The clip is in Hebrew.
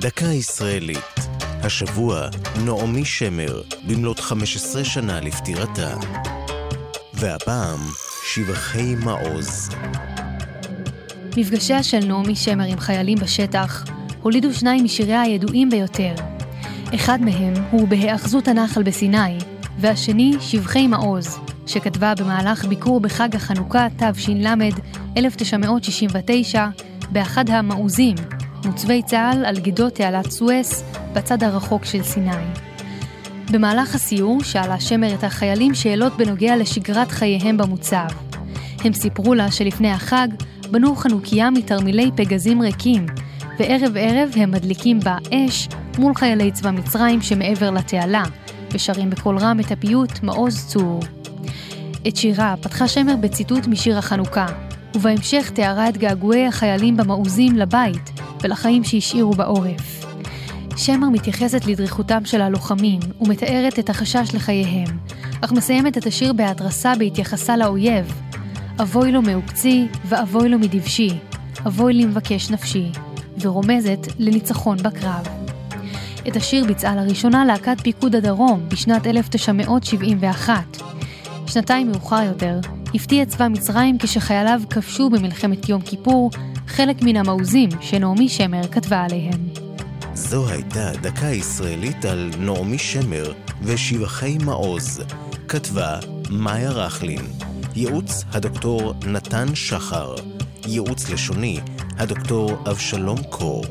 דקה ישראלית. השבוע נעמי שמר, במלאת 15 שנה לפטירתה. והפעם, שבחי מעוז. מפגשיה של נעמי שמר עם חיילים בשטח הולידו שניים משיריה הידועים ביותר. אחד מהם הוא בהיאחזות הנחל בסיני, והשני שבחי מעוז, שכתבה במהלך ביקור בחג החנוכה תש"ל 1969 באחד המעוזים, מוצבי צה"ל על גדות תעלת סואס בצד הרחוק של סיני. במהלך הסיור שאלה שמר את החיילים שאלות בנוגע לשגרת חייהם במוצב. הם סיפרו לה שלפני החג בנו חנוכיה מתרמילי פגזים ריקים, וערב ערב הם מדליקים בה אש מול חיילי צבא מצרים שמעבר לתעלה, ושרים בקול רם את הפיוט מעוז צור. את שירה פתחה שמר בציטוט משיר החנוכה, ובהמשך תיארה את געגועי החיילים במעוזים לבית ולחיים שהשאירו בעורף. שמר מתייחסת לדריכותם של הלוחמים ומתארת את החשש לחייהם, אך מסיימת את השיר בהתרסה בהתייחסה לאויב. אבוי לו מעוקצי ואבוי לו מדבשי, אבוי לי מבקש נפשי, ורומזת לניצחון בקרב. את השיר ביצעה לראשונה להקת פיקוד הדרום בשנת 1971. שנתיים מאוחר יותר, הפתיע צבא מצרים כשחייליו כבשו במלחמת יום כיפור חלק מן המעוזים שנעמי שמר כתבה עליהם. זו הייתה דקה ישראלית על נעמי שמר ושבחי מעוז. כתבה מאיה רכלין. ייעוץ הדוקטור נתן שחר. ייעוץ לשוני הדוקטור אבשלום קור.